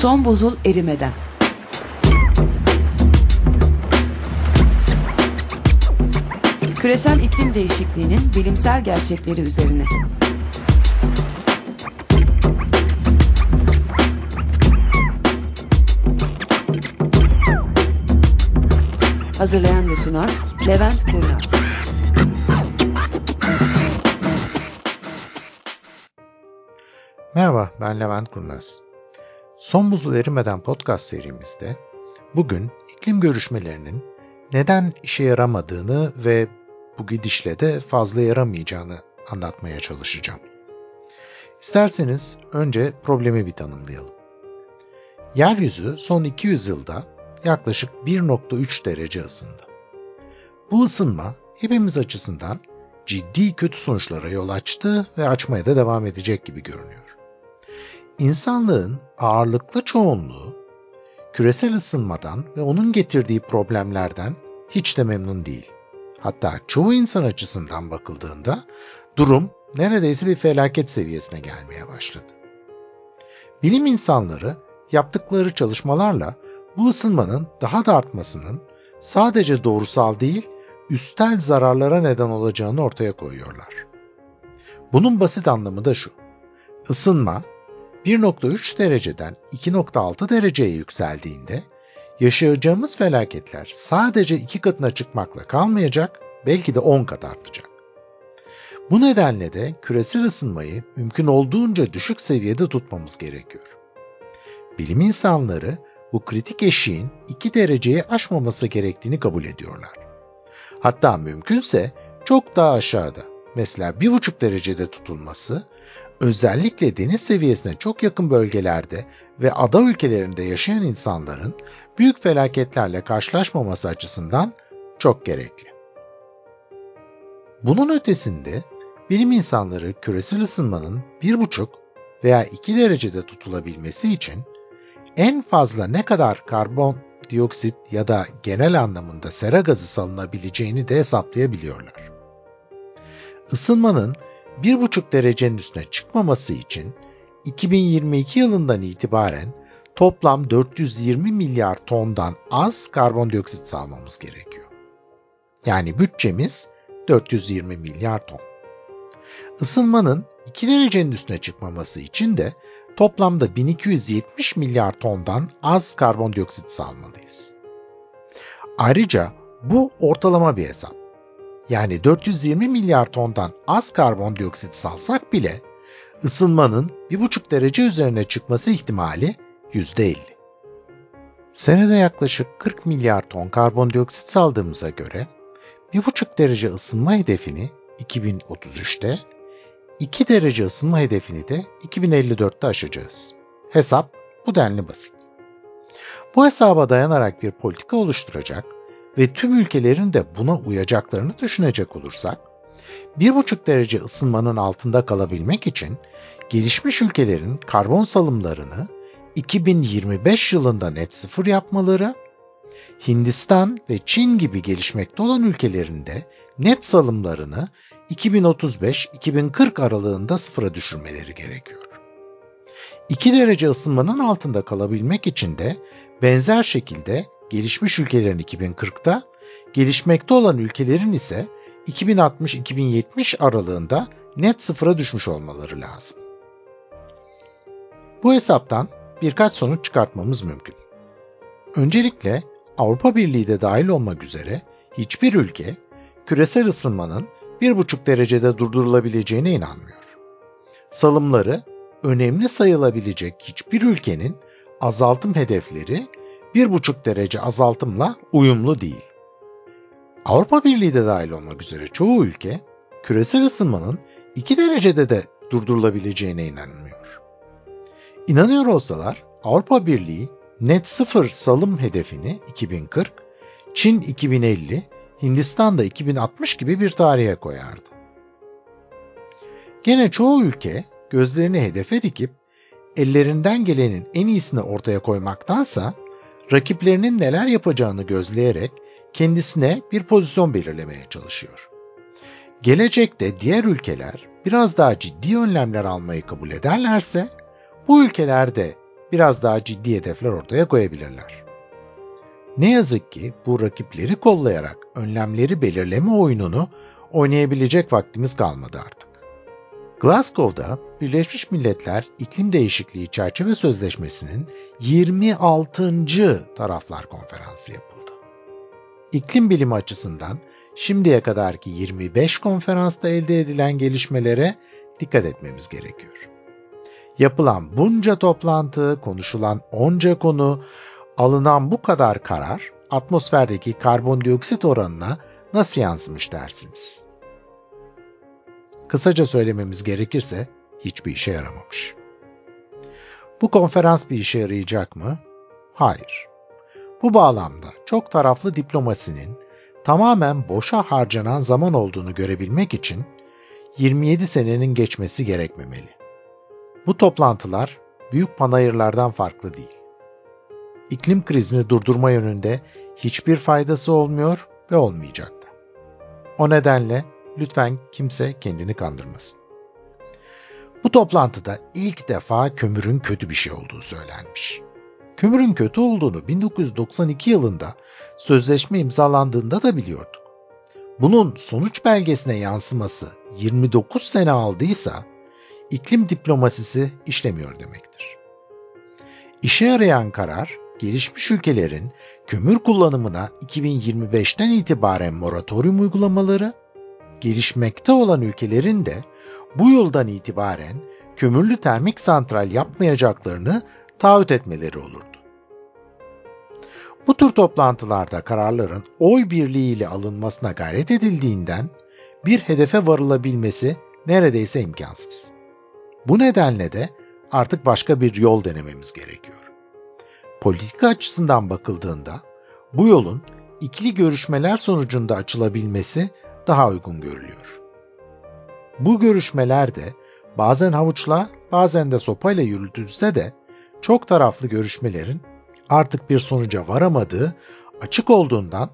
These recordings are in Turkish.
Son buzul erimeden. Küresel iklim değişikliğinin bilimsel gerçekleri üzerine. Hazırlayan ve sunan Levent Kurnaz. Merhaba, ben Levent Kurnaz. Son buzul erimeden podcast serimizde bugün iklim görüşmelerinin neden işe yaramadığını ve bu gidişle de fazla yaramayacağını anlatmaya çalışacağım. İsterseniz önce problemi bir tanımlayalım. Yeryüzü son 200 yılda yaklaşık 1.3 derece ısındı. Bu ısınma hepimiz açısından ciddi kötü sonuçlara yol açtı ve açmaya da devam edecek gibi görünüyor. İnsanlığın ağırlıklı çoğunluğu küresel ısınmadan ve onun getirdiği problemlerden hiç de memnun değil. Hatta çoğu insan açısından bakıldığında durum neredeyse bir felaket seviyesine gelmeye başladı. Bilim insanları yaptıkları çalışmalarla bu ısınmanın daha da artmasının sadece doğrusal değil, üstel zararlara neden olacağını ortaya koyuyorlar. Bunun basit anlamı da şu. Isınma 1.3 dereceden 2.6 dereceye yükseldiğinde yaşayacağımız felaketler sadece iki katına çıkmakla kalmayacak, belki de 10 kat artacak. Bu nedenle de küresel ısınmayı mümkün olduğunca düşük seviyede tutmamız gerekiyor. Bilim insanları bu kritik eşiğin 2 dereceyi aşmaması gerektiğini kabul ediyorlar. Hatta mümkünse çok daha aşağıda, mesela 1,5 derecede tutulması özellikle deniz seviyesine çok yakın bölgelerde ve ada ülkelerinde yaşayan insanların büyük felaketlerle karşılaşmaması açısından çok gerekli. Bunun ötesinde bilim insanları küresel ısınmanın 1,5 veya 2 derecede tutulabilmesi için en fazla ne kadar karbon dioksit ya da genel anlamında sera gazı salınabileceğini de hesaplayabiliyorlar. Isınmanın 1,5 derecenin üstüne çıkmaması için 2022 yılından itibaren toplam 420 milyar tondan az karbondioksit salmamız gerekiyor. Yani bütçemiz 420 milyar ton. Isınmanın 2 derecenin üstüne çıkmaması için de toplamda 1270 milyar tondan az karbondioksit salmalıyız. Ayrıca bu ortalama bir hesap. Yani 420 milyar tondan az karbondioksit salsak bile ısınmanın 1,5 derece üzerine çıkması ihtimali %50. Senede yaklaşık 40 milyar ton karbondioksit saldığımıza göre 1,5 derece ısınma hedefini 2033'te, 2 derece ısınma hedefini de 2054'te aşacağız. Hesap bu denli basit. Bu hesaba dayanarak bir politika oluşturacak ve tüm ülkelerin de buna uyacaklarını düşünecek olursak, 1,5 derece ısınmanın altında kalabilmek için gelişmiş ülkelerin karbon salımlarını 2025 yılında net sıfır yapmaları, Hindistan ve Çin gibi gelişmekte olan ülkelerinde net salımlarını 2035-2040 aralığında sıfıra düşürmeleri gerekiyor. 2 derece ısınmanın altında kalabilmek için de benzer şekilde gelişmiş ülkelerin 2040'da, gelişmekte olan ülkelerin ise 2060-2070 aralığında net sıfıra düşmüş olmaları lazım. Bu hesaptan birkaç sonuç çıkartmamız mümkün. Öncelikle Avrupa Birliği de dahil olmak üzere hiçbir ülke küresel ısınmanın 1,5 derecede durdurulabileceğine inanmıyor. Salımları önemli sayılabilecek hiçbir ülkenin azaltım hedefleri 1,5 derece azaltımla uyumlu değil. Avrupa Birliği de dahil olmak üzere çoğu ülke küresel ısınmanın 2 derecede de durdurulabileceğine inanmıyor. İnanıyor olsalar Avrupa Birliği net sıfır salım hedefini 2040, Çin 2050, Hindistan da 2060 gibi bir tarihe koyardı. Gene çoğu ülke gözlerini hedefe dikip ellerinden gelenin en iyisini ortaya koymaktansa rakiplerinin neler yapacağını gözleyerek kendisine bir pozisyon belirlemeye çalışıyor. Gelecekte diğer ülkeler biraz daha ciddi önlemler almayı kabul ederlerse bu ülkeler de biraz daha ciddi hedefler ortaya koyabilirler. Ne yazık ki bu rakipleri kollayarak önlemleri belirleme oyununu oynayabilecek vaktimiz kalmadı artık. Glasgow'da Birleşmiş Milletler İklim Değişikliği Çerçeve Sözleşmesi'nin 26. Taraflar Konferansı yapıldı. İklim bilimi açısından şimdiye kadarki 25 konferansta elde edilen gelişmelere dikkat etmemiz gerekiyor. Yapılan bunca toplantı, konuşulan onca konu, alınan bu kadar karar atmosferdeki karbondioksit oranına nasıl yansımış dersiniz? Kısaca söylememiz gerekirse hiçbir işe yaramamış. Bu konferans bir işe yarayacak mı? Hayır. Bu bağlamda çok taraflı diplomasinin tamamen boşa harcanan zaman olduğunu görebilmek için 27 senenin geçmesi gerekmemeli. Bu toplantılar büyük panayırlardan farklı değil. İklim krizini durdurma yönünde hiçbir faydası olmuyor ve olmayacaktı. O nedenle lütfen kimse kendini kandırmasın. Bu toplantıda ilk defa kömürün kötü bir şey olduğu söylenmiş. Kömürün kötü olduğunu 1992 yılında sözleşme imzalandığında da biliyorduk. Bunun sonuç belgesine yansıması 29 sene aldıysa iklim diplomasisi işlemiyor demektir. İşe yarayan karar gelişmiş ülkelerin kömür kullanımına 2025'ten itibaren moratorium uygulamaları, gelişmekte olan ülkelerin de bu yıldan itibaren kömürlü termik santral yapmayacaklarını taahhüt etmeleri olurdu. Bu tür toplantılarda kararların oy birliğiyle alınmasına gayret edildiğinden bir hedefe varılabilmesi neredeyse imkansız. Bu nedenle de artık başka bir yol denememiz gerekiyor. Politika açısından bakıldığında bu yolun ikili görüşmeler sonucunda açılabilmesi daha uygun görülüyor. Bu görüşmelerde bazen havuçla bazen de sopayla yürütülse de çok taraflı görüşmelerin artık bir sonuca varamadığı açık olduğundan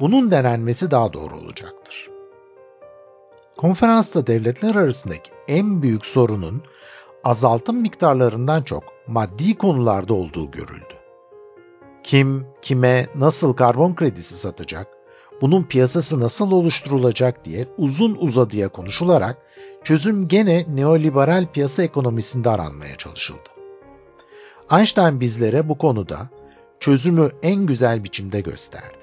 bunun denenmesi daha doğru olacaktır. Konferansta devletler arasındaki en büyük sorunun azaltım miktarlarından çok maddi konularda olduğu görüldü. Kim, kime, nasıl karbon kredisi satacak, bunun piyasası nasıl oluşturulacak diye uzun uzadıya konuşularak çözüm gene neoliberal piyasa ekonomisinde aranmaya çalışıldı. Einstein bizlere bu konuda çözümü en güzel biçimde gösterdi.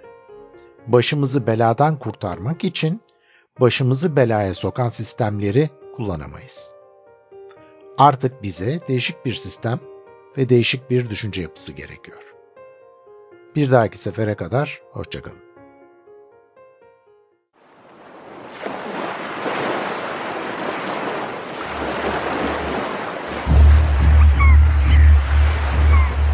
Başımızı beladan kurtarmak için başımızı belaya sokan sistemleri kullanamayız. Artık bize değişik bir sistem ve değişik bir düşünce yapısı gerekiyor. Bir dahaki sefere kadar hoşçakalın.